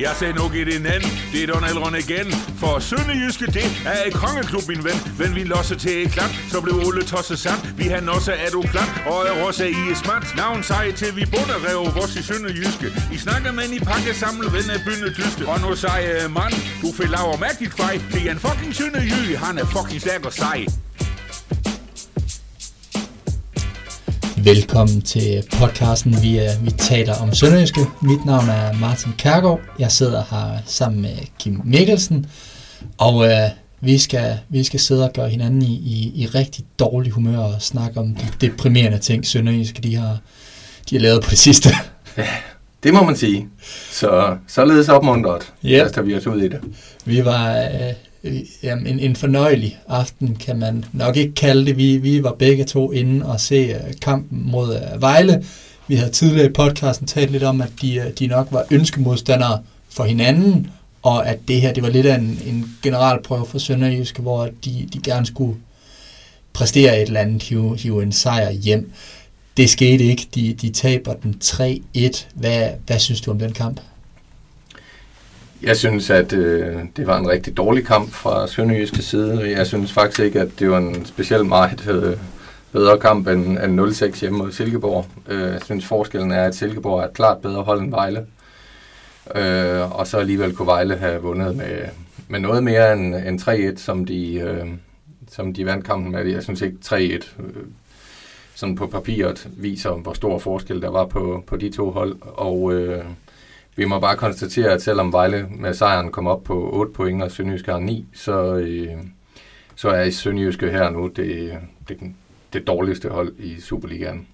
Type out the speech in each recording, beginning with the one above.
Jeg sagde nu i din anden, det er Donald igen. For Sønderjyske, det er et kongeklub, min ven. Men vi losser til et klang, så blev Ole tosset sand. Vi har også er du klart, og er også i et smart. Navn sej til vi bunder rev vores i Sønderjyske. I snakker med i pakke samle ven af bynde dyste. Og nu siger eh, mand, du får laver mærkeligt fej. Det er en fucking Sønderjy, han er fucking stærk og sej. Velkommen til podcasten, vi, vi taler om Sønderjyske. Mit navn er Martin Kærgaard. Jeg sidder her sammen med Kim Mikkelsen, og øh, vi, skal, vi skal sidde og gøre hinanden i, i, i rigtig dårlig humør og snakke om de deprimerende ting, Sønderjyske de har, de har lavet på det sidste. Ja, det må man sige. Så således opmuntret, Ja. kaster vi os ud i det. Vi var øh, jamen, en, en fornøjelig aften, kan man nok ikke kalde det. Vi, vi var begge to inde og se øh, kampen mod øh, Vejle. Vi havde tidligere i podcasten talt lidt om, at de, øh, de nok var ønskemodstandere for hinanden, og at det her det var lidt af en, en generalprøve for Sønderjyske, hvor de, de gerne skulle præstere et eller andet, hive, hive en sejr hjem. Det skete ikke. De, de taber den 3-1. Hvad, hvad synes du om den kamp? Jeg synes, at øh, det var en rigtig dårlig kamp fra Sønderjyske side. Jeg synes faktisk ikke, at det var en specielt meget øh, bedre kamp end, end 0-6 hjemme mod Silkeborg. Øh, jeg synes, forskellen er, at Silkeborg er et klart bedre hold end Vejle. Øh, og så alligevel kunne Vejle have vundet med, med noget mere end, end 3-1, som de, øh, som de vandt kampen med. Jeg synes ikke 3-1 øh, sådan på papiret viser, hvor stor forskel der var på, på de to hold. Og øh, vi må bare konstatere, at selvom Vejle med sejren kom op på 8 point, og Sønderjyske har 9, så, øh, så er Sønderjyske her nu det, det, det dårligste hold i Superligaen.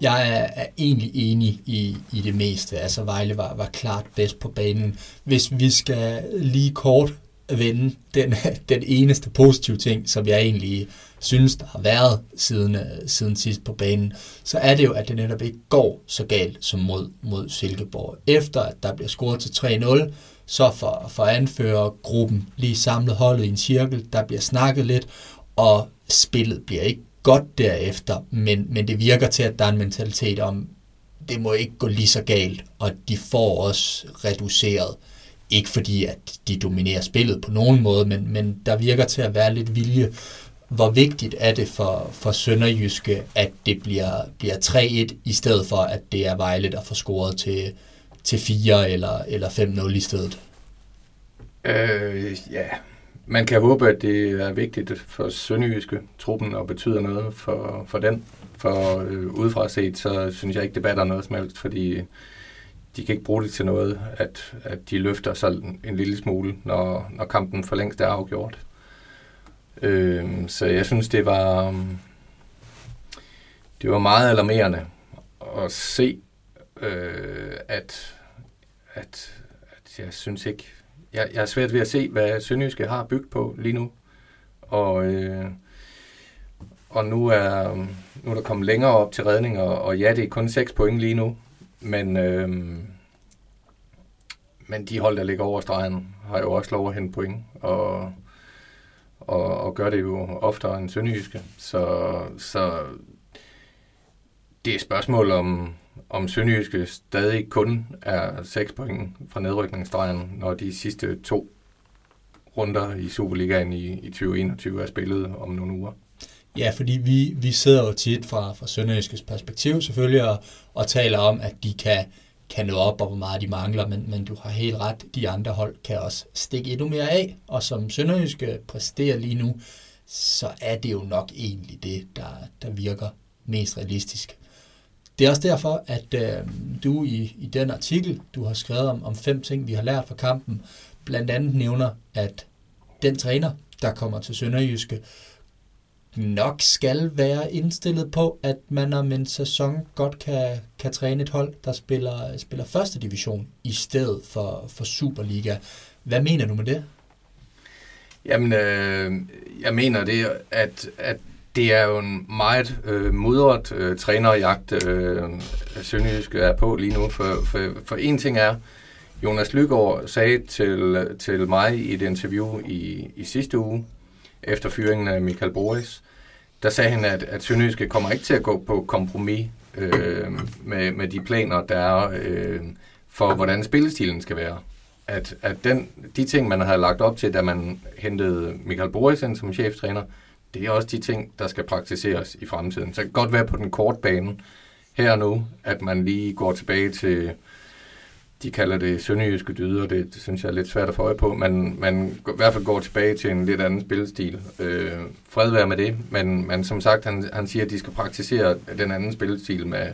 Jeg er, er egentlig enig i, i det meste. Altså Vejle var, var klart bedst på banen. Hvis vi skal lige kort vende den, den eneste positive ting, som jeg egentlig synes, der har været siden, øh, siden sidst på banen, så er det jo, at det netop ikke går så galt som mod, mod Silkeborg. Efter at der bliver scoret til 3-0, så for, for anfører gruppen lige samlet holdet i en cirkel, der bliver snakket lidt, og spillet bliver ikke godt derefter, men, men det virker til, at der er en mentalitet om, det må ikke gå lige så galt, og de får også reduceret. Ikke fordi, at de dominerer spillet på nogen måde, men, men der virker til at være lidt vilje. Hvor vigtigt er det for, for Sønderjyske, at det bliver, bliver 3-1, i stedet for, at det er Vejle, der får scoret til, til 4 eller, eller 5-0 i stedet? Øh, ja, man kan håbe, at det er vigtigt for Sønderjyske truppen og betyder noget for, for den. For øh, udefra set, så synes jeg ikke, det batter noget som helst, fordi de kan ikke bruge det til noget, at, at de løfter sig en lille smule, når, når kampen for længst er afgjort. Øh, så jeg synes, det var, øhm, det var meget alarmerende at se, øh, at, at, at jeg synes ikke, jeg, jeg er svært ved at se, hvad Sønderjyske har bygget på lige nu. Og, øh, og nu er, øhm, nu er der kommet længere op til redning, og, og ja, det er kun 6 point lige nu. Men, øh, men de hold, der ligger over stregen, har jo også lov at hente point, og, og, og gør det jo oftere end Sønderjyske. Så, så det er et spørgsmål om, om Sønderjyske stadig kun er 6 point fra nedrykningsstregen, når de sidste to runder i Superligaen i, i 2021 er spillet om nogle uger. Ja, fordi vi, vi sidder jo tit fra, fra Sønderjyskes perspektiv selvfølgelig og, og taler om, at de kan, kan nå op, og hvor meget de mangler, men, men du har helt ret, de andre hold kan også stikke endnu mere af, og som Sønderjyske præsterer lige nu, så er det jo nok egentlig det, der, der virker mest realistisk. Det er også derfor, at øh, du i, i den artikel, du har skrevet om, om fem ting, vi har lært fra kampen, blandt andet nævner, at den træner, der kommer til Sønderjyske, nok skal være indstillet på, at man om en sæson godt kan, kan træne et hold, der spiller, spiller første division, i stedet for, for Superliga. Hvad mener du med det? Jamen, øh, jeg mener det, at, at det er jo en meget øh, mudret øh, trænerjagt, øh, Sønderjysk er på lige nu. For, for, for en ting er, Jonas Lygaard sagde til, til mig i et interview i, i sidste uge, efter fyringen af Michael Boris, der sagde han, at, at Sønderjyske kommer ikke til at gå på kompromis øh, med, med de planer, der er øh, for, hvordan spillestilen skal være. at, at den, de ting, man har lagt op til, da man hentede Michael Boris ind som cheftræner, det er også de ting, der skal praktiseres i fremtiden. Så det kan godt være på den korte bane her og nu, at man lige går tilbage til, de kalder det sønderjyske dyder, det, det synes jeg er lidt svært at få øje på, men man i hvert fald går tilbage til en lidt anden spillestil. Øh, fred være med det, men, men som sagt, han, han siger, at de skal praktisere den anden spillestil med,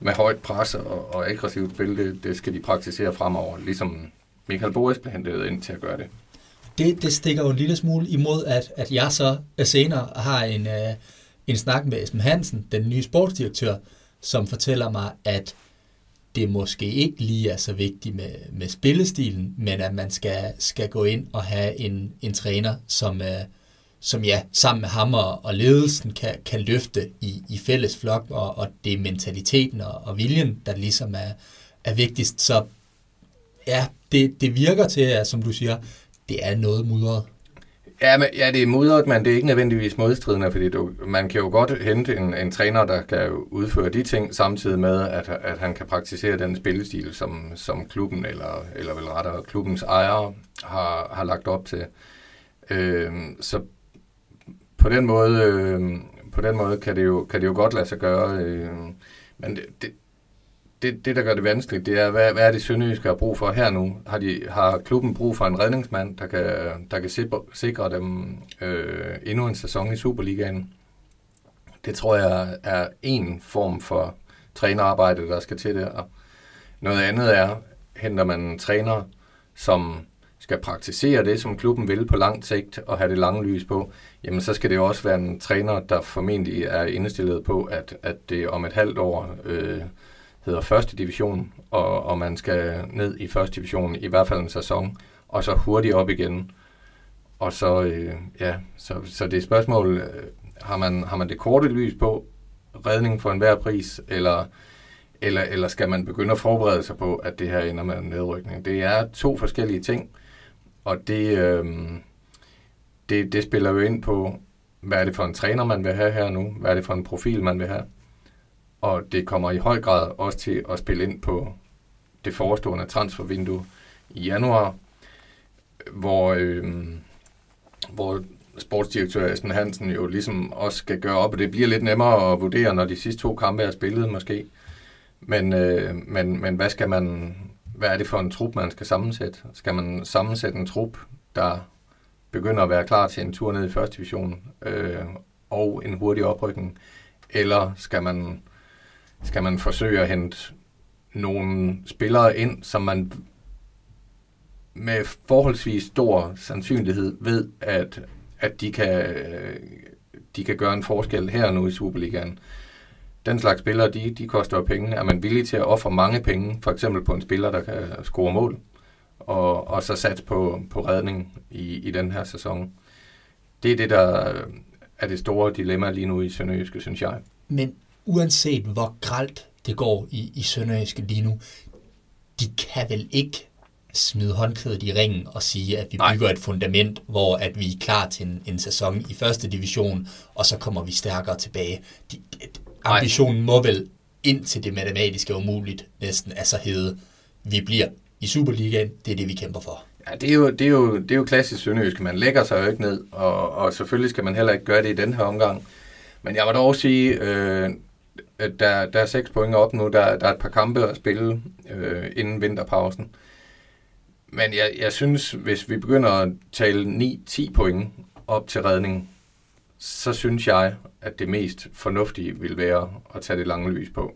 med højt pres og, og aggressivt spil, det, det skal de praktisere fremover, ligesom Michael Boris blev hentet ind til at gøre det. Det, det stikker jo en lille smule imod, at, at jeg så senere har en, uh, en snak med Esben Hansen, den nye sportsdirektør, som fortæller mig, at det måske ikke lige er så vigtigt med, med spillestilen, men at man skal, skal gå ind og have en, en træner, som, øh, som ja, sammen med ham og, og ledelsen kan, kan løfte i, i fælles flok, og, og det er mentaliteten og, og viljen, der ligesom er, er vigtigst. Så ja, det, det virker til, at, som du siger, det er noget mudret. Ja, men, ja, det er modret, men det er ikke nødvendigvis modstridende, fordi du, man kan jo godt hente en, en træner, der kan udføre de ting, samtidig med, at, at han kan praktisere den spillestil, som, som klubben, eller, eller vel rettere klubbens ejere, har, har lagt op til. Øh, så på den måde, øh, på den måde kan, det jo, kan det jo godt lade sig gøre, øh, men det, det, det, det, der gør det vanskeligt, det er, hvad, hvad er det Sønderjyske har brug for her nu? Har, de, har klubben brug for en redningsmand, der kan, der kan sikre, dem øh, endnu en sæson i Superligaen? Det tror jeg er en form for trænerarbejde, der skal til der. Noget andet er, henter man en træner, som skal praktisere det, som klubben vil på lang sigt, og have det lange lys på, jamen så skal det jo også være en træner, der formentlig er indstillet på, at, at det om et halvt år øh, hedder første division, og, og man skal ned i første division i hvert fald en sæson, og så hurtigt op igen. Og så, øh, ja, så, så det er spørgsmål, øh, har man, har man det korte lys på, redning for enhver pris, eller, eller, eller skal man begynde at forberede sig på, at det her ender med en nedrykning? Det er to forskellige ting, og det, øh, det, det spiller jo ind på, hvad er det for en træner, man vil have her nu? Hvad er det for en profil, man vil have? Og det kommer i høj grad også til at spille ind på det forestående transfervindue i januar, hvor, øh, hvor sportsdirektør Esben Hansen jo ligesom også skal gøre op, og det bliver lidt nemmere at vurdere, når de sidste to kampe er spillet måske. Men, øh, men, men hvad skal man, hvad er det for en trup, man skal sammensætte? Skal man sammensætte en trup, der begynder at være klar til en tur ned i første division øh, og en hurtig oprykning? Eller skal man skal man forsøge at hente nogle spillere ind, som man med forholdsvis stor sandsynlighed ved, at, at de, kan, de kan gøre en forskel her nu i Superligaen. Den slags spillere, de, de koster jo penge. Er man villig til at ofre mange penge, for eksempel på en spiller, der kan score mål, og, og så sat på, på redning i, i den her sæson? Det er det, der er det store dilemma lige nu i Sønderjyske, synes jeg. Men uanset hvor gralt det går i, i Sønderjyske lige nu, de kan vel ikke smide håndklædet i ringen og sige, at vi Nej. bygger et fundament, hvor at vi er klar til en, en sæson i første division, og så kommer vi stærkere tilbage. De, de, ambitionen må vel ind til det matematiske umuligt næsten altså hedde, vi bliver i Superligaen, det er det, vi kæmper for. Ja, det er jo, det er jo, det er jo klassisk sønderjysk. Man lægger sig jo ikke ned, og, og selvfølgelig skal man heller ikke gøre det i den her omgang. Men jeg vil dog sige, øh, der, der er seks point op nu. Der, der er et par kampe at spille øh, inden vinterpausen. Men jeg, jeg synes, hvis vi begynder at tale 9-10 point op til redning, så synes jeg, at det mest fornuftige vil være at tage det lange lys på.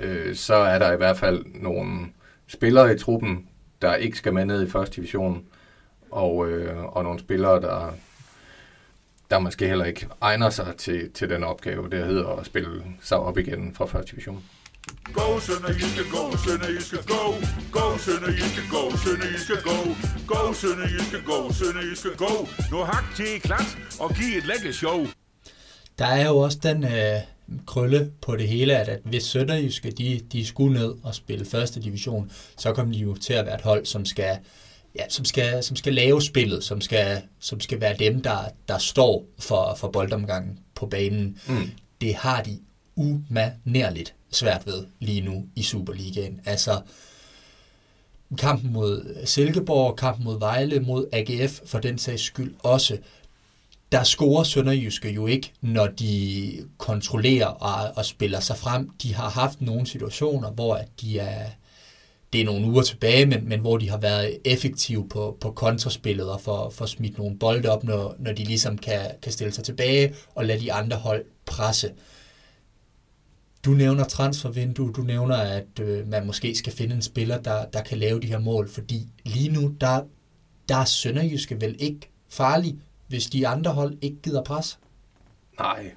Øh, så er der i hvert fald nogle spillere i truppen, der ikke skal med ned i første division, og, øh, og nogle spillere, der, der måske heller ikke egner sig til, til den opgave, der hedder at spille sig op igen fra første division. Go, Sønderjyske, go, Sønderjyske, go. Go, Sønderjyske, go, Sønderjyske, go. Go, Sønderjyske, go, Sønderjyske, go. Nu hak til klat og giv et lækkert show. Der er jo også den øh, krølle på det hele, at, at hvis Sønderjyske de, de skulle ned og spille første division, så kommer de jo til at være et hold, som skal ja, som, skal, som skal lave spillet, som skal, som skal være dem, der, der står for, for boldomgangen på banen. Mm. Det har de umanerligt svært ved lige nu i Superligaen. Altså, kampen mod Silkeborg, kampen mod Vejle, mod AGF for den sags skyld også, der scorer Sønderjyske jo ikke, når de kontrollerer og, og spiller sig frem. De har haft nogle situationer, hvor de er, det er nogle uger tilbage, men, men hvor de har været effektive på, på kontraspillet og for, for smidt nogle bolde op, når, når de ligesom kan, kan stille sig tilbage og lade de andre hold presse. Du nævner transfervindue, du nævner, at øh, man måske skal finde en spiller, der, der kan lave de her mål, fordi lige nu, der, der er Sønderjyske vel ikke farlig, hvis de andre hold ikke gider pres? Nej,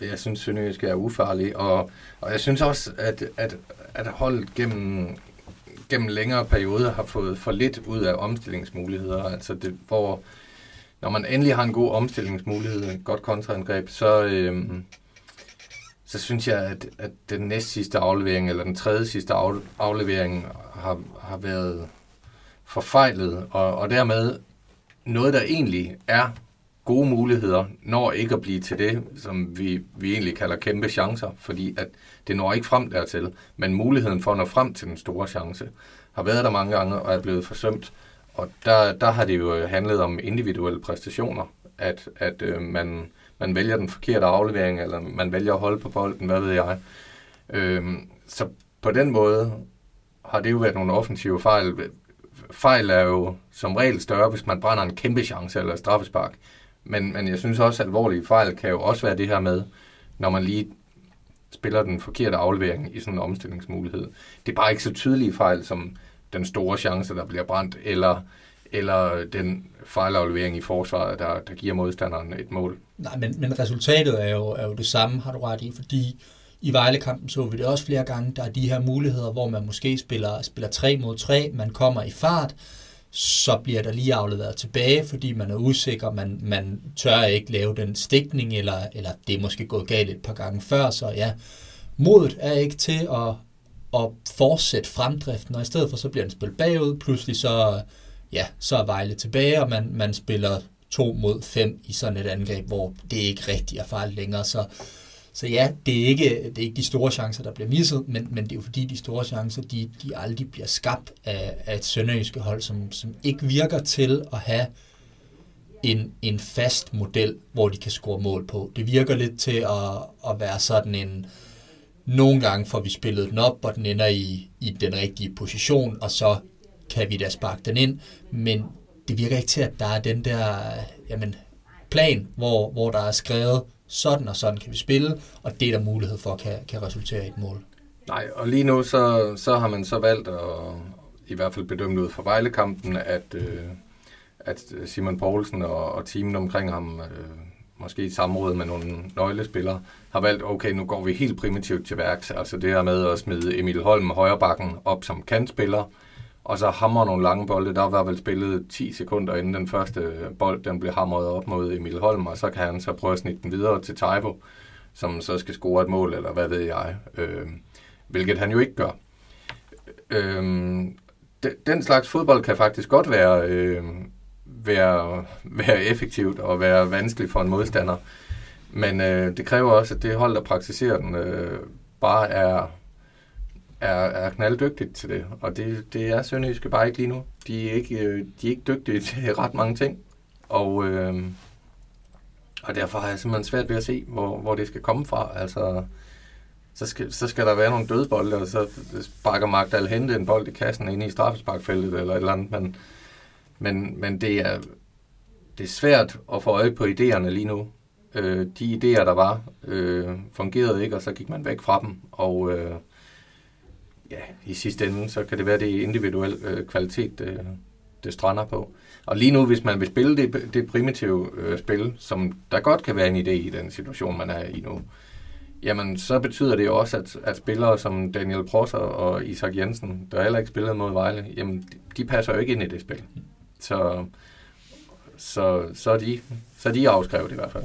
jeg synes, Sønderjyske er ufarlig, og, og jeg synes også, at, at, at holdet gennem, gennem længere perioder har fået for lidt ud af omstillingsmuligheder. Altså det, hvor når man endelig har en god omstillingsmulighed, et godt kontraangreb, så, øhm, så synes jeg, at, at den næst sidste aflevering, eller den tredje sidste aflevering, har, har været forfejlet, og, og dermed noget, der egentlig er gode muligheder, når ikke at blive til det, som vi, vi egentlig kalder kæmpe chancer, fordi at det når ikke frem dertil, men muligheden for at nå frem til den store chance har været der mange gange og er blevet forsømt. Og der, der har det jo handlet om individuelle præstationer, at, at øh, man, man vælger den forkerte aflevering, eller man vælger at holde på bolden, hvad ved jeg. Øh, så på den måde har det jo været nogle offensive fejl. Fejl er jo som regel større, hvis man brænder en kæmpe chance eller straffespark. Men, men jeg synes også, at alvorlige fejl kan jo også være det her med, når man lige spiller den forkerte aflevering i sådan en omstillingsmulighed. Det er bare ikke så tydelige fejl som den store chance, der bliver brændt, eller, eller den fejlaflevering i forsvaret, der, der giver modstanderen et mål. Nej, men, men resultatet er jo, er jo det samme, har du ret i, fordi i Vejlekampen så vi det også flere gange, der er de her muligheder, hvor man måske spiller, spiller 3 mod 3, man kommer i fart, så bliver der lige afleveret tilbage, fordi man er usikker, man, man tør ikke lave den stikning, eller, eller det er måske gået galt et par gange før, så ja, modet er ikke til at, at fortsætte fremdriften, og i stedet for så bliver den spillet bagud, pludselig så, ja, så er Vejle tilbage, og man, man spiller to mod fem i sådan et angreb, hvor det ikke rigtig er farligt længere, så så ja, det er, ikke, det er ikke de store chancer, der bliver misset, men, men det er jo fordi, de store chancer, de, de aldrig bliver skabt af, af et sønderjyske hold, som, som ikke virker til at have en, en fast model, hvor de kan score mål på. Det virker lidt til at, at være sådan en, nogle gange får vi spillet den op, og den ender i, i den rigtige position, og så kan vi da sparke den ind, men det virker ikke til, at der er den der jamen, plan, hvor, hvor der er skrevet, sådan og sådan kan vi spille, og det er der mulighed for kan, kan resultere i et mål. Nej, og lige nu så, så har man så valgt at i hvert fald bedømme ud fra Vejlekampen, at, øh, at Simon Poulsen og, og teamen omkring ham, øh, måske i samråd med nogle nøglespillere, har valgt, okay, nu går vi helt primitivt til værks. Altså det her med at smide Emil Holm højrebakken op som kantspiller, og så hammer nogle lange bolde. Der var vel spillet 10 sekunder inden den første bold, den blev hamret op mod Emil Holm, og så kan han så prøve at snitte den videre til Taivo, som så skal score et mål, eller hvad ved jeg. Øh, hvilket han jo ikke gør. Øh, den slags fodbold kan faktisk godt være, øh, være, være effektivt og være vanskeligt for en modstander. Men øh, det kræver også, at det hold, der praktiserer den, øh, bare er er, er knalddygtigt til det, og det, det er Sønderjyske bare ikke lige nu. De er ikke, øh, de er ikke dygtige til ret mange ting, og, øh, og derfor har jeg simpelthen svært ved at se, hvor, hvor det skal komme fra. Altså, så skal, så skal der være nogle dødbolde, og så sparker Magdal hente en bold i kassen ind i straffesparkfeltet eller et eller andet, men, men, men det, er, det er svært at få øje på idéerne lige nu. Øh, de idéer, der var, øh, fungerede ikke, og så gik man væk fra dem, og øh, ja, i sidste ende, så kan det være, det er individuel øh, kvalitet, det, det strander på. Og lige nu, hvis man vil spille det, det primitive øh, spil, som der godt kan være en idé i den situation, man er i nu, jamen så betyder det jo også, at, at spillere som Daniel Prosser og Isak Jensen, der heller ikke spillede mod Vejle, jamen de passer jo ikke ind i det spil. Så, så, så, er, de, så er de afskrevet i hvert fald.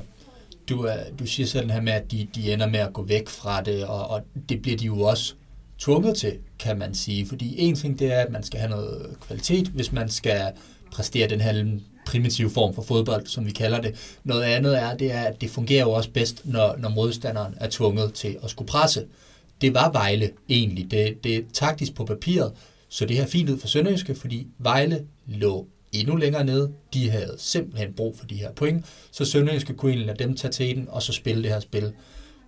Du, øh, du siger selv her med, at de, de ender med at gå væk fra det, og, og det bliver de jo også tvunget til, kan man sige. Fordi en ting det er, at man skal have noget kvalitet, hvis man skal præstere den her primitive form for fodbold, som vi kalder det. Noget andet er, det er, at det fungerer jo også bedst, når, når modstanderen er tvunget til at skulle presse. Det var Vejle egentlig. Det, det er taktisk på papiret, Så det her fint ud for Sønderjyske, fordi Vejle lå endnu længere nede. De havde simpelthen brug for de her point, så Sønderjyske kunne egentlig lade dem tage til den, og så spille det her spil.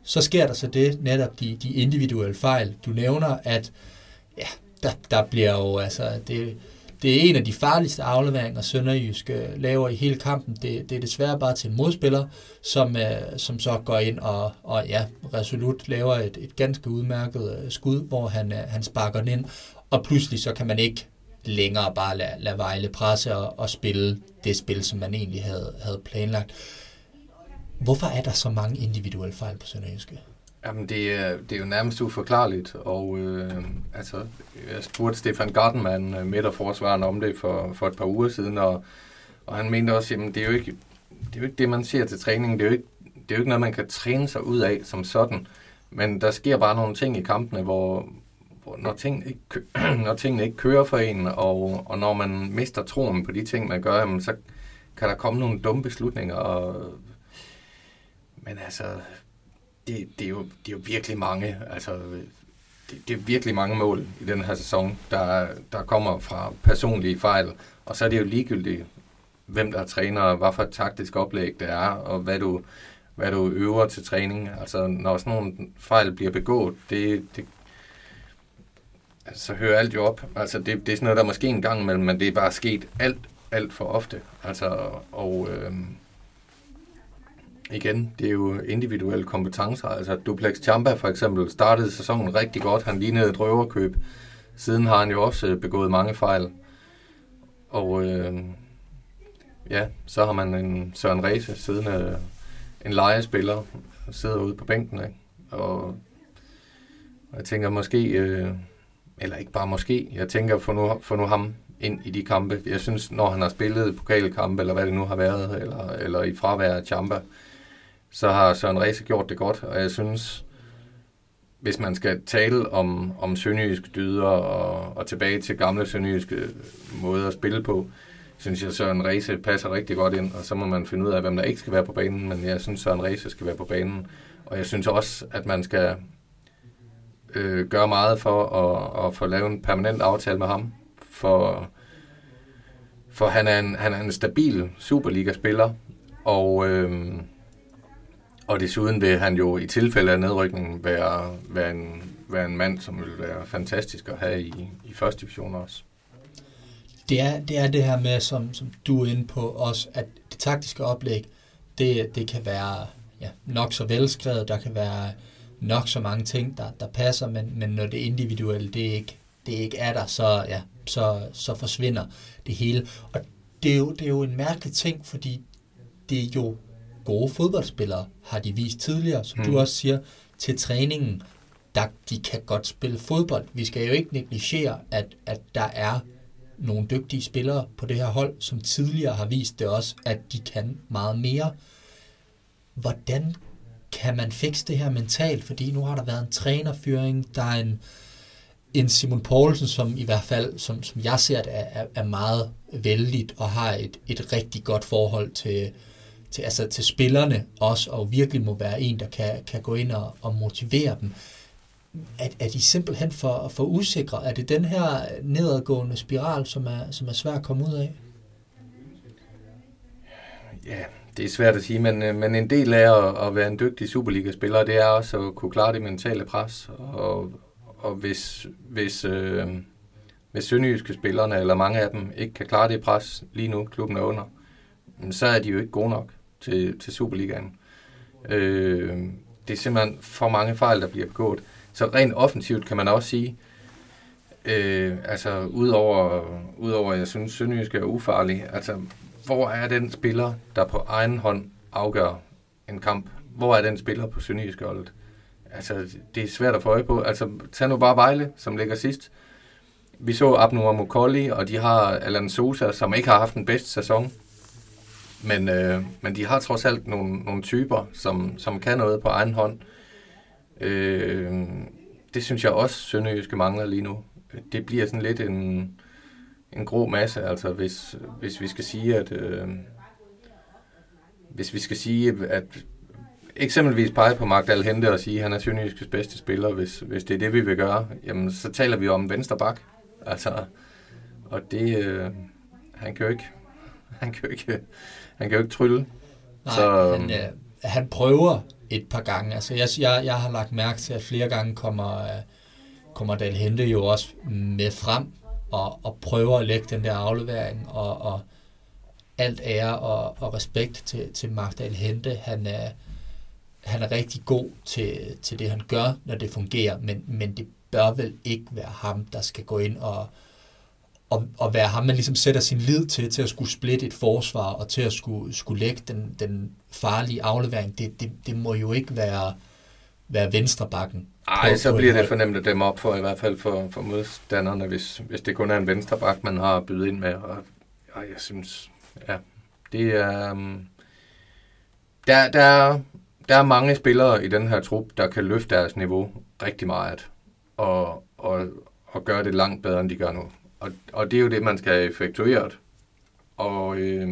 Så sker der så det, netop de, de individuelle fejl. Du nævner, at ja, der, der bliver jo, altså, det, det er en af de farligste afleveringer, Sønderjysk øh, laver i hele kampen. Det, det er desværre bare til en modspiller, som, øh, som så går ind og, og ja, resolut laver et, et ganske udmærket øh, skud, hvor han, han sparker den ind, og pludselig så kan man ikke længere bare lade, lade Vejle presse og, og spille det spil, som man egentlig havde, havde planlagt. Hvorfor er der så mange individuelle fejl på Sønderjyske? Jamen, det er, det er jo nærmest uforklarligt, og øh, altså, jeg spurgte Stefan Gartenmann, øh, midterforsvaren, om det for, for et par uger siden, og, og han mente også, jamen, det er jo ikke det, er jo ikke det man ser til træning, det er, jo ikke, det er jo ikke noget, man kan træne sig ud af som sådan, men der sker bare nogle ting i kampene, hvor, hvor når, tingene ikke, når tingene ikke kører for en, og, og når man mister troen på de ting, man gør, jamen, så kan der komme nogle dumme beslutninger, og, men altså, det, det, er jo, det er jo virkelig mange, altså, det, det er virkelig mange mål i den her sæson, der, der kommer fra personlige fejl, og så er det jo ligegyldigt, hvem der er træner, og hvad for et taktisk oplæg det er, og hvad du, hvad du øver til træning. Altså, når sådan nogle fejl bliver begået, det, det, så hører alt jo op. Altså, det, det er sådan noget, der måske en gang imellem, men det er bare sket alt, alt for ofte. Altså, og øh, igen, det er jo individuelle kompetencer. Altså Duplex Champa for eksempel startede sæsonen rigtig godt. Han lignede et røverkøb. Siden har han jo også øh, begået mange fejl. Og øh, ja, så har man en Søren Reese siddende, øh, en legespiller, sidder ude på bænken. Ikke? Og jeg tænker måske, øh, eller ikke bare måske, jeg tænker få nu, få nu ham ind i de kampe. Jeg synes, når han har spillet pokalkampe, eller hvad det nu har været, eller, eller i fravær af Champa, så har Søren Reise gjort det godt, og jeg synes, hvis man skal tale om, om sønderjyske dyder og, og tilbage til gamle sønderjyske måder at spille på, synes jeg, Søren Reise passer rigtig godt ind, og så må man finde ud af, hvem der ikke skal være på banen, men jeg synes, Søren Reise skal være på banen. Og jeg synes også, at man skal øh, gøre meget for at, at få lavet en permanent aftale med ham, for, for han, er en, han er en stabil Superliga-spiller, og øh, og desuden vil han jo i tilfælde af nedrykningen være, være, en, være en mand, som vil være fantastisk at have i, i første division også. Det er, det er det her med, som, som du er inde på også, at det taktiske oplæg, det, det kan være ja, nok så velskrevet, der kan være nok så mange ting, der, der passer, men, men når det individuelle, det ikke, det ikke er der, så, ja, så, så forsvinder det hele. Og det er, jo, det er jo en mærkelig ting, fordi det er jo gode fodboldspillere, har de vist tidligere, som mm. du også siger, til træningen, der de kan godt spille fodbold. Vi skal jo ikke negligere, at, at der er nogle dygtige spillere på det her hold, som tidligere har vist det også, at de kan meget mere. Hvordan kan man fikse det her mentalt? Fordi nu har der været en trænerfyring, der er en, en Simon Poulsen, som i hvert fald, som, som jeg ser det, er, er meget vældigt og har et, et rigtig godt forhold til, til, altså til spillerne også, og virkelig må være en, der kan, kan gå ind og, og motivere dem. Er, er de simpelthen for, for usikre? Er det den her nedadgående spiral, som er, som er svær at komme ud af? Ja, det er svært at sige, men, øh, men en del af at, at være en dygtig Superliga-spiller, det er også at kunne klare det mentale pres. Og, og hvis, hvis, øh, hvis sønderjyske spillerne, eller mange af dem, ikke kan klare det pres lige nu, klubben er under, så er de jo ikke gode nok til, til Superligaen. Øh, det er simpelthen for mange fejl, der bliver begået. Så rent offensivt kan man også sige, øh, altså udover, udover jeg synes, Sønderjysk er ufarlig, altså hvor er den spiller, der på egen hånd afgør en kamp? Hvor er den spiller på Sønderjysk holdet? Altså, det er svært at få øje på. Altså, tag nu bare Vejle, som ligger sidst. Vi så Abnu Mokolli, og de har Alan Sosa, som ikke har haft den bedste sæson. Men, øh, men de har trods alt nogle, nogle typer, som, som kan noget på egen hånd. Øh, det synes jeg også, Sønderjyske mangler lige nu. Det bliver sådan lidt en, en grå masse, altså hvis, hvis vi skal sige, at øh, hvis vi skal sige, at eksempelvis pege på Magdal Hente og sige, at han er Sønderjyskes bedste spiller, hvis, hvis det er det, vi vil gøre, jamen så taler vi om venstre bak. Altså, og det, øh, han kan jo ikke, han kan jo ikke, han kan jo ikke trylle. Nej, så, han, øh, han prøver et par gange. Altså, jeg, jeg, jeg har lagt mærke til, at flere gange kommer, øh, kommer Dal Hente jo også med frem og, og prøver at lægge den der aflevering, og, og alt ære og, og respekt til, til Magdal Hente. Han er, han er rigtig god til, til det, han gør, når det fungerer, men, men det bør vel ikke være ham, der skal gå ind og, og, og være ham, man ligesom sætter sin lid til, til at skulle splitte et forsvar, og til at skulle, skulle lægge den, den farlige aflevering. Det, det, det må jo ikke være, være venstrebakken. Nej, så bliver det fornemt at dem op for, i hvert fald for, for modstanderne, hvis, hvis det kun er en venstrebak, man har bydet ind med. Og, og jeg synes, ja, det er... Um, der, der, der er mange spillere i den her trup, der kan løfte deres niveau rigtig meget, og, og, og gøre det langt bedre, end de gør nu. Og, og det er jo det, man skal have effektueret. Og øh,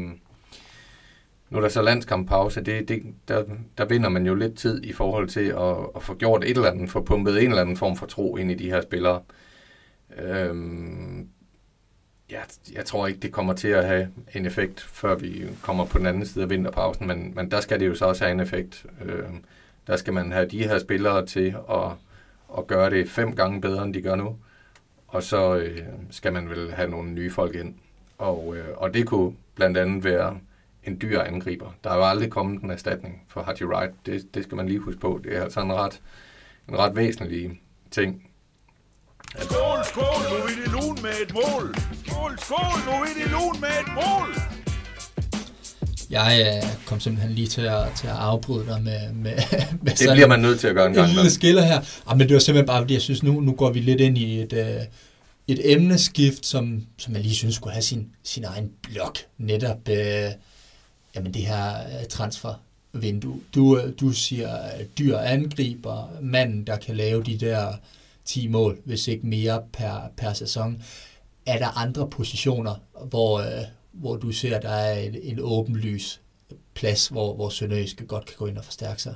nu er der så landskamppause, det, det, der, der vinder man jo lidt tid i forhold til at, at få gjort et eller andet, få pumpet en eller anden form for tro ind i de her spillere. Øh, jeg, jeg tror ikke, det kommer til at have en effekt, før vi kommer på den anden side af vinterpausen, men, men der skal det jo så også have en effekt. Øh, der skal man have de her spillere til at, at gøre det fem gange bedre, end de gør nu. Og så øh, skal man vel have nogle nye folk ind. Og, øh, og det kunne blandt andet være en dyr angriber. Der er jo aldrig kommet en erstatning for Haji Wright. Det, det skal man lige huske på. Det er altså en ret, en ret væsentlig ting. Skål, skål, nu er det lun med et mål. Skål, skål, nu er det lun med et mål. Jeg øh, kom simpelthen lige til at, til at afbryde dig med, med, med Det bliver man nødt til at gøre en gang. En lille skiller her. Ah, men det var simpelthen bare, fordi jeg synes, nu, nu går vi lidt ind i et, uh, et emneskift, som, som jeg lige synes skulle have sin, sin egen blok. Netop uh, jamen det her transfervindue. Du, du siger dyr angriber, manden, der kan lave de der 10 mål, hvis ikke mere per, per sæson. Er der andre positioner, hvor, hvor du ser, at der er en, en åbenlys plads, hvor, hvor Sønderjyske godt kan gå ind og forstærke sig?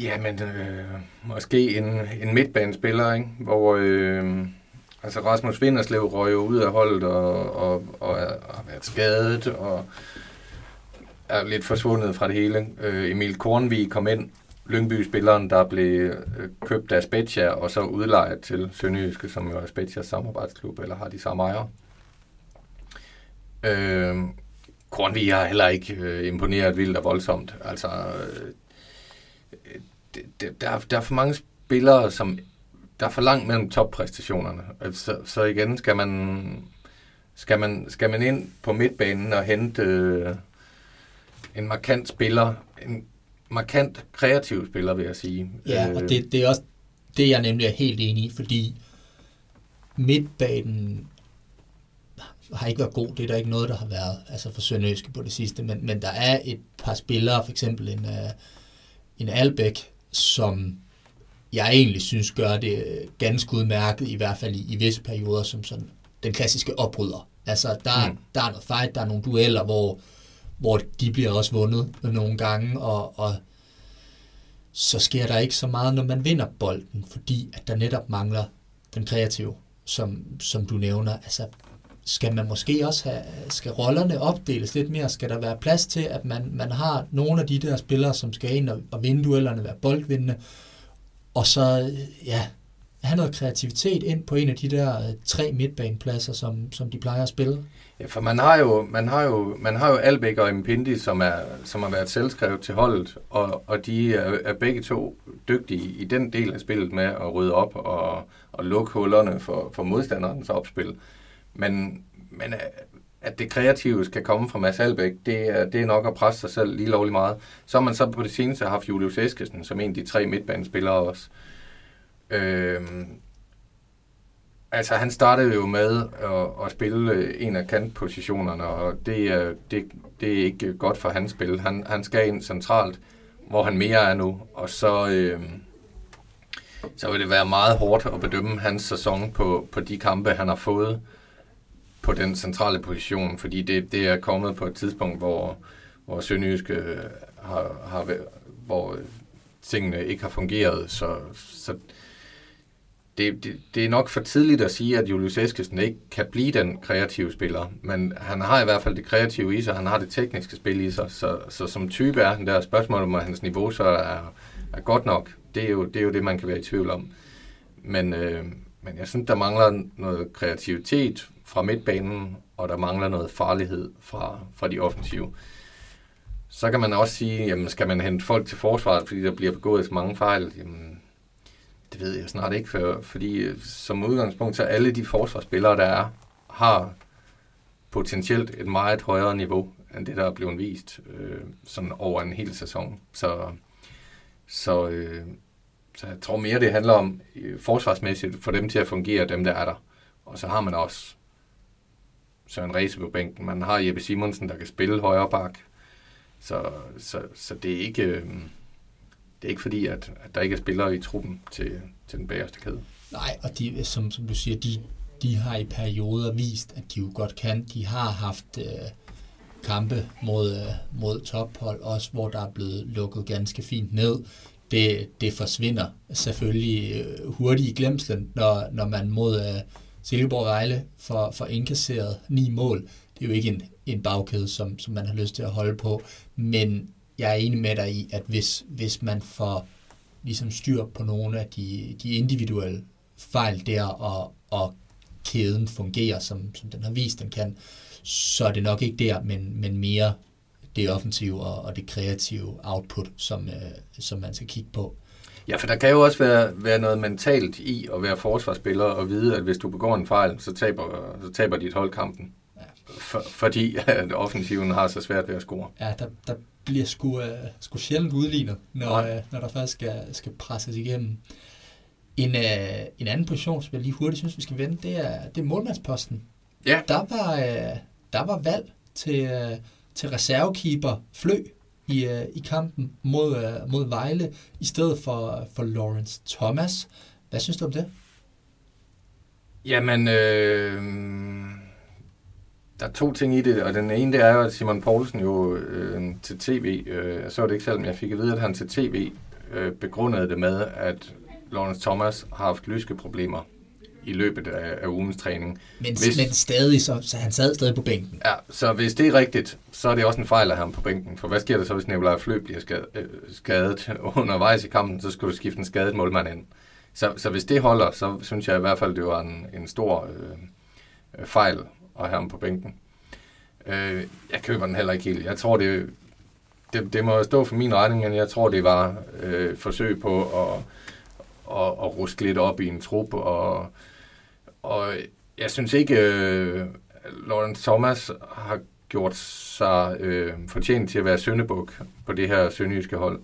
Ja, men øh, måske en, en midtbanespiller, ikke? hvor øh, altså Rasmus Vinderslev røg jo ud af holdet og, og, og er, har været skadet og er lidt forsvundet fra det hele. Øh, Emil Kornvig kom ind, Lyngby-spilleren, der blev øh, købt af Spezia og så udlejet til Sønderjyske, som jo er Spezias samarbejdsklub, eller har de samme ejere. Øh, Kornvig har heller ikke øh, imponeret vildt og voldsomt. Altså, øh, det, der, der er for mange spillere, som der er for langt mellem toppræstationerne. Altså, så igen skal man, skal man, skal man ind på midtbanen og hente øh, en markant spiller, en markant kreativ spiller, vil jeg sige. Ja, og det, det er også det, jeg nemlig er helt enig i, fordi midtbanen har ikke været god. Det er der ikke noget, der har været altså for Sønderjyske på det sidste. Men, men der er et par spillere, for eksempel en, uh, en Albæk, som jeg egentlig synes gør det ganske udmærket, i hvert fald i, i visse perioder, som sådan den klassiske opryder. Altså, der, mm. der er noget fight, der er nogle dueller, hvor, hvor de bliver også vundet nogle gange, og, og så sker der ikke så meget, når man vinder bolden, fordi at der netop mangler den kreative, som, som du nævner. Altså, skal man måske også have, skal rollerne opdeles lidt mere? Skal der være plads til, at man, man har nogle af de der spillere, som skal ind og, og vinde duellerne, være boldvindende, og så, ja, have noget kreativitet ind på en af de der øh, tre midtbanepladser, som, som de plejer at spille? Ja, for man har jo, man har jo, man har jo Albæk og Impindi, som, er, som har været selvskrevet til holdet, og, og de er, er begge to dygtige i den del af spillet med at rydde op og, og lukke hullerne for, for modstanderens opspil. Men, men øh, at det kreative skal komme fra Mads Albæk, det er, det er nok at presse sig selv lige lovlig meget. Så har man så på det seneste haft Julius Eskesen som en af de tre midtbanespillere også. Øhm, altså han startede jo med at, at spille øh, en af kantpositionerne, og det, er, det, det er ikke godt for hans spil. Han, han skal ind centralt, hvor han mere er nu, og så, øhm, så vil det være meget hårdt at bedømme hans sæson på, på de kampe, han har fået på den centrale position, fordi det, det er kommet på et tidspunkt, hvor, hvor Sønderjysk øh, har, har, hvor øh, tingene ikke har fungeret, så, så det, det, det er nok for tidligt at sige, at Julius Eskesen ikke kan blive den kreative spiller, men han har i hvert fald det kreative i sig, han har det tekniske spil i sig, så, så som type er han der spørgsmål om hans niveau, så er, er godt nok. Det er, jo, det er jo det, man kan være i tvivl om. Men, øh, men jeg synes, der mangler noget kreativitet fra midtbanen, og der mangler noget farlighed fra, fra de offensive. Så kan man også sige, jamen skal man hente folk til forsvaret, fordi der bliver begået så mange fejl? Jamen, det ved jeg snart ikke, for, fordi øh, som udgangspunkt, så alle de forsvarsspillere, der er, har potentielt et meget højere niveau, end det, der er blevet vist øh, sådan over en hel sæson. Så, så, øh, så jeg tror mere, det handler om øh, forsvarsmæssigt for dem til at fungere, dem der er der. Og så har man også Søren Reise på bænken. Man har Jeppe Simonsen, der kan spille højre bak. Så, så, så det er ikke... Øh, det er ikke fordi, at, at der ikke er spillere i truppen til, til den bagerste kæde. Nej, og de, som, som du siger, de, de har i perioder vist, at de jo godt kan. De har haft øh, kampe mod, øh, mod tophold, også hvor der er blevet lukket ganske fint ned. Det, det forsvinder selvfølgelig øh, hurtigt i glemslen, når, når man mod øh, Silkeborg Vejle får, får indkasseret ni mål. Det er jo ikke en, en bagkæde, som, som man har lyst til at holde på, men jeg er enig med dig i, at hvis, hvis man får ligesom styr på nogle af de, de individuelle fejl der, og, og kæden fungerer, som, som den har vist, den kan, så er det nok ikke der, men, men mere det offensive og, og det kreative output, som, øh, som man skal kigge på. Ja, for der kan jo også være, være noget mentalt i at være forsvarsspiller og vide, at hvis du begår en fejl, så taber, så taber dit hold kampen. Ja. For, fordi at offensiven har så svært ved at score. Ja, der, der bliver sgu, uh, sgu sjældent udlignet, når, uh, når der først skal, skal presses igennem. En, uh, en anden position, som jeg lige hurtigt synes, vi skal vende, det er, det er målmandsposten. Ja. Der var, uh, der var valg til, uh, til reservekeeper Flø i, uh, i kampen mod, uh, mod Vejle, i stedet for, for Lawrence Thomas. Hvad synes du om det? Jamen, øh, der er to ting i det, og den ene det er jo, at Simon Poulsen jo øh, til tv, øh, så var det ikke selv, men jeg fik at vide, at han til tv øh, begrundede det med, at Lawrence Thomas har haft lyske problemer i løbet af, af ugens træning. Men, hvis, men stadig, så, så han sad stadig på bænken. Ja, så hvis det er rigtigt, så er det også en fejl af ham på bænken. For hvad sker der så, hvis Nikolaj Flø bliver skadet, øh, skadet undervejs i kampen, så skal du skifte en skadet målmand ind. Så, så hvis det holder, så synes jeg i hvert fald, det var en, en stor øh, fejl at have ham på bænken. Øh, jeg køber den heller ikke helt. Jeg tror, det, det, det må stå for min regning, men jeg tror, det var øh, forsøg på at, at, at ruske lidt op i en trup. Og, og jeg synes ikke, øh, Lawrence Thomas har gjort sig øh, fortjent til at være søndebuk på det her sønderjyske hold.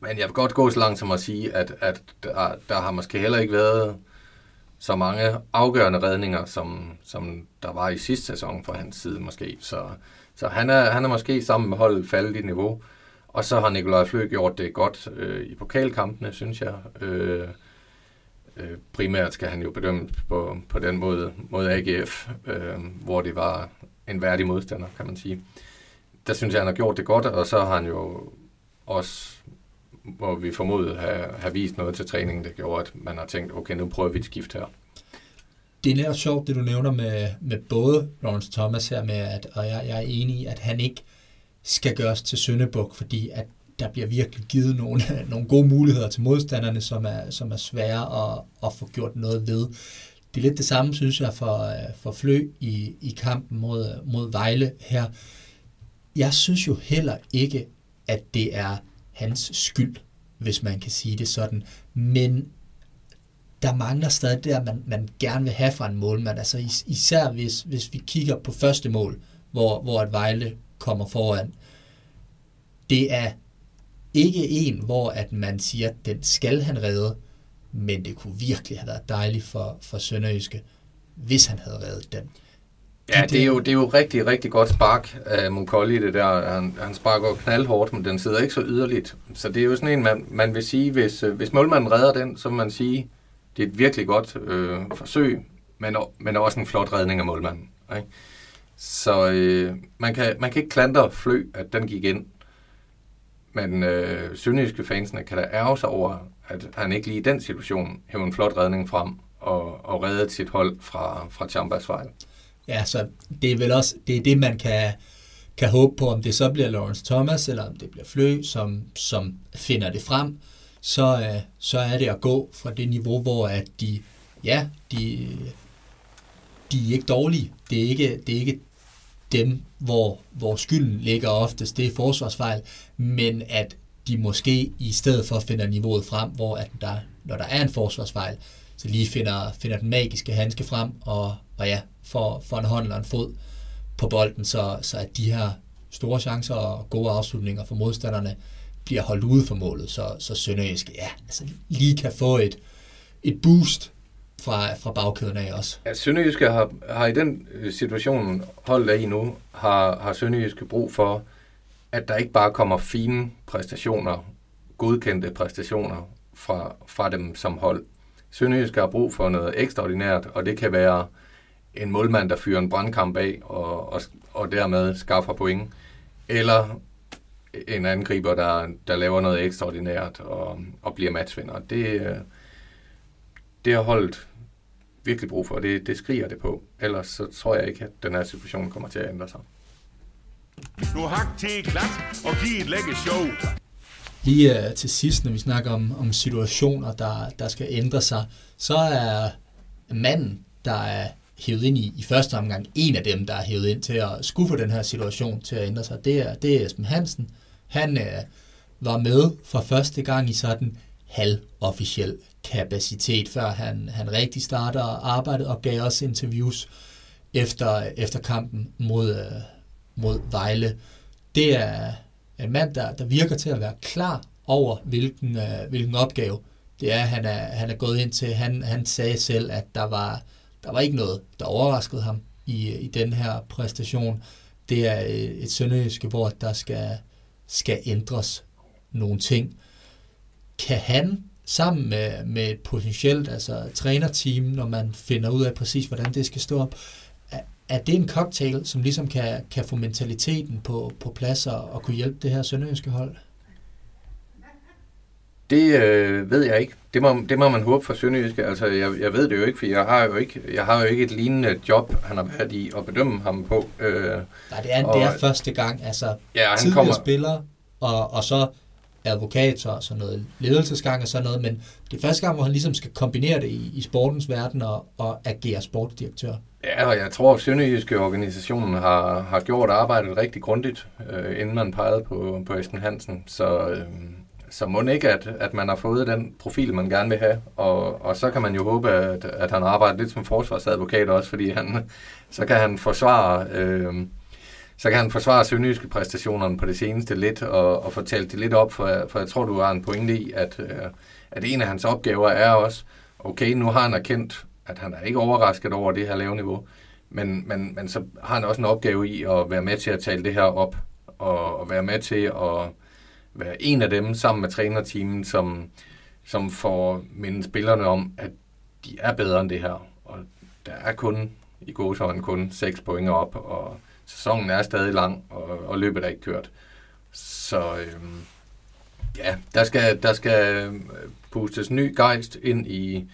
Men jeg vil godt gå så langt som at sige, at, at der, der har måske heller ikke været så mange afgørende redninger, som, som der var i sidste sæson fra hans side måske. Så, så han, er, han er måske sammen med holdet faldet i niveau. Og så har Nikolaj Flø gjort det godt øh, i pokalkampene, synes jeg. Øh, øh, primært skal han jo bedømmes på, på den måde mod AGF, øh, hvor det var en værdig modstander, kan man sige. Der synes jeg, han har gjort det godt, og så har han jo også hvor vi formodet have, have vist noget til træningen, der gjorde, at man har tænkt, okay, nu prøver vi et skift her. Det er lidt sjovt, det du nævner med, med både Lawrence Thomas her, med at, og jeg, jeg er enig i, at han ikke skal gøres til Søndebuk, fordi at der bliver virkelig givet nogle, nogle gode muligheder til modstanderne, som er, som er svære at, at få gjort noget ved. Det er lidt det samme, synes jeg, for, for Flø i, i kampen mod, mod Vejle her. Jeg synes jo heller ikke, at det er hans skyld, hvis man kan sige det sådan. Men der mangler stadig der, man, man gerne vil have fra en målmand. Altså is, især hvis, hvis vi kigger på første mål, hvor, hvor et Vejle kommer foran. Det er ikke en, hvor at man siger, at den skal han redde, men det kunne virkelig have været dejligt for, for Sønderjyske, hvis han havde reddet den. Ja, det er, jo, det er jo rigtig, rigtig godt spark af Munkolli, det der. Han, han sparker knaldhårdt, men den sidder ikke så yderligt. Så det er jo sådan en, man, man vil sige, hvis, øh, hvis målmanden redder den, så vil man sige, det er et virkelig godt øh, forsøg, men, men også en flot redning af målmanden. Ikke? Så øh, man, kan, man kan ikke klandre Flø, at den gik ind. Men øh, sønderjyske fansene kan da ærge sig over, at han ikke lige i den situation hævde en flot redning frem og, og reddede sit hold fra, fra Chambas fejl. Ja, så det er vel også det, er det man kan, kan håbe på, om det så bliver Lawrence Thomas, eller om det bliver Flø, som, som finder det frem, så, øh, så er det at gå fra det niveau, hvor at de, ja, de, de er ikke dårlige. Det er ikke, det er ikke dem, hvor, hvor skylden ligger oftest, det er forsvarsfejl, men at de måske i stedet for finder niveauet frem, hvor at der, når der er en forsvarsfejl, så lige finder, finder den magiske handske frem, og, og ja, får, får en hånd eller en fod på bolden, så, så at de her store chancer og gode afslutninger for modstanderne bliver holdt ude for målet, så, så Sønderjysk ja, altså lige kan få et, et boost fra, fra bagkæden af også. Ja, Sønderjyske har, har i den øh, situation, holdt af i nu, har, har Sønderjyske brug for, at der ikke bare kommer fine præstationer, godkendte præstationer fra, fra dem som hold. Sønderjysk har brug for noget ekstraordinært, og det kan være en målmand, der fyrer en brandkamp af og, og, og dermed skaffer point, eller en angriber, der, der laver noget ekstraordinært og, og bliver matchvinder. Det, øh, det har holdt virkelig brug for, og det, det skriger det på. Ellers så tror jeg ikke, at den her situation kommer til at ændre sig. Nu hak til klat og giv et lække show. Lige øh, til sidst, når vi snakker om, om situationer, der, der skal ændre sig, så er manden, der er hævet ind i, i første omgang, en af dem, der er hævet ind til at skuffe den her situation til at ændre sig, det er, det er Esben Hansen. Han øh, var med for første gang i sådan halvofficiel kapacitet, før han, han rigtig starter arbejdet og gav os interviews efter, efter kampen mod, øh, mod Vejle. Det er en mand, der, der virker til at være klar over, hvilken, øh, hvilken opgave det er, han er, han er gået ind til. Han, han sagde selv, at der var, der var ikke noget, der overraskede ham i, i den her præstation. Det er øh, et sønderjyske, hvor der skal, skal ændres nogle ting. Kan han sammen med, med et potentielt altså, trænerteam, når man finder ud af præcis, hvordan det skal stå op, er det en cocktail, som ligesom kan, kan få mentaliteten på, på plads og, og kunne hjælpe det her sønderjyske hold? Det øh, ved jeg ikke. Det må, det må man håbe for Sønderjyske. Altså, jeg, jeg ved det jo ikke, for jeg har jo ikke, jeg har jo ikke et lignende job, han har været i at bedømme ham på. Øh, Nej, det er, og, det er første gang. Altså, ja, han tidligere kommer, spiller, og, og så advokat og sådan noget ledelsesgang og sådan noget, men det er første gang, hvor han ligesom skal kombinere det i, i sportens verden og, og agere sportsdirektør. Ja, og jeg tror, at Sønderjyske organisationen har, har gjort arbejdet rigtig grundigt, øh, inden man pegede på, på Esben Hansen. Så, øh, så må ikke, at, at man har fået den profil, man gerne vil have. Og, og så kan man jo håbe, at, at han arbejder lidt som forsvarsadvokat også, fordi han, så kan han forsvare... Øh, så kan han forsvare sønderjyske præstationerne på det seneste lidt, og, og fortælle det lidt op, for, for jeg tror, du har en pointe i, at, øh, at en af hans opgaver er også, okay, nu har han erkendt, at han er ikke overrasket over det her lave niveau, men, men, men så har han også en opgave i at være med til at tale det her op, og, og være med til at være en af dem sammen med trænerteamen, som, som får mindet spillerne om, at de er bedre end det her, og der er kun i gåsøjne kun 6 point op, og sæsonen er stadig lang, og, og løbet er ikke kørt. Så øhm, ja, der skal, der skal øh, pustes ny gejst ind i,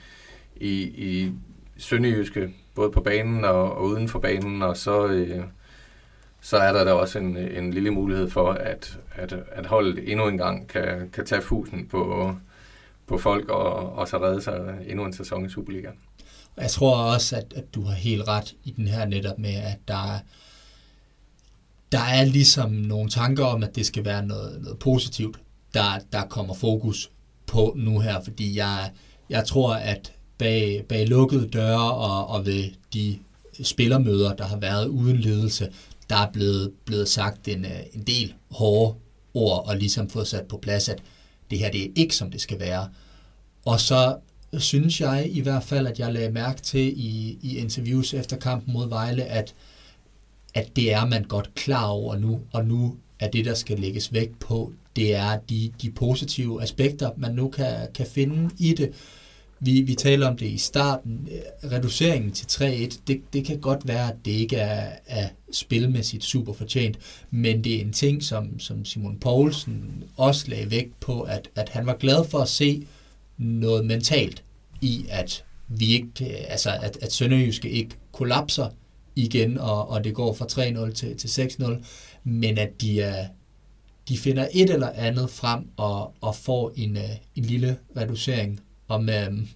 i, i Sønderjyske, både på banen og, og uden for banen, og så, øh, så er der da også en, en lille mulighed for, at, at, at holdet endnu en gang kan, kan tage fusen på, på folk og, og så redde sig endnu en sæson i Superligaen. Jeg tror også, at, at du har helt ret i den her netop med, at der er, der er ligesom nogle tanker om, at det skal være noget, noget positivt, der, der kommer fokus på nu her, fordi jeg, jeg tror, at bag, bag lukkede døre og, og ved de spillermøder, der har været uden ledelse, der er blevet, blevet sagt en, øh, en del hårde ord og ligesom fået sat på plads, at det her det er ikke, som det skal være. Og så synes jeg i hvert fald, at jeg lagde mærke til i, i interviews efter kampen mod Vejle, at at det er man godt klar over nu, og nu er det, der skal lægges vægt på, det er de, de positive aspekter, man nu kan, kan finde i det. Vi, vi taler om det i starten. Øh, reduceringen til 3-1, det, det kan godt være, at det ikke er, er spilmæssigt super fortjent, men det er en ting, som, som Simon Poulsen også lagde vægt på, at, at han var glad for at se noget mentalt i, at vi ikke, øh, altså at, at Sønderjyske ikke kollapser igen, og, og det går fra 3-0 til, til 6-0, men at de, er, de finder et eller andet frem og, og får en, en lille reducering. Om, øhm,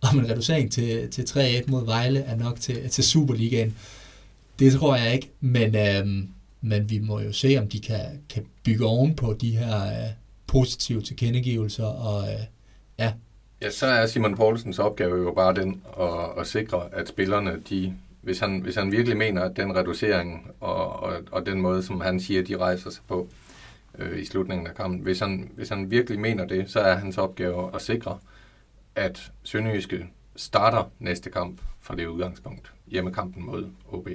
om en reducering til, til 3-1 mod Vejle er nok til, til Superligaen. Det tror jeg ikke, men, øhm, men vi må jo se, om de kan, kan bygge oven på de her øh, positive tilkendegivelser, og øh, ja. Ja, så er Simon Poulsens opgave jo bare den at, at sikre, at spillerne, de, hvis, han, hvis han virkelig mener, at den reducering og, og, og den måde, som han siger, de rejser sig på øh, i slutningen af kampen, hvis han, hvis han virkelig mener det, så er hans opgave at sikre, at Sønderjyske starter næste kamp fra det udgangspunkt, hjemmekampen mod OB.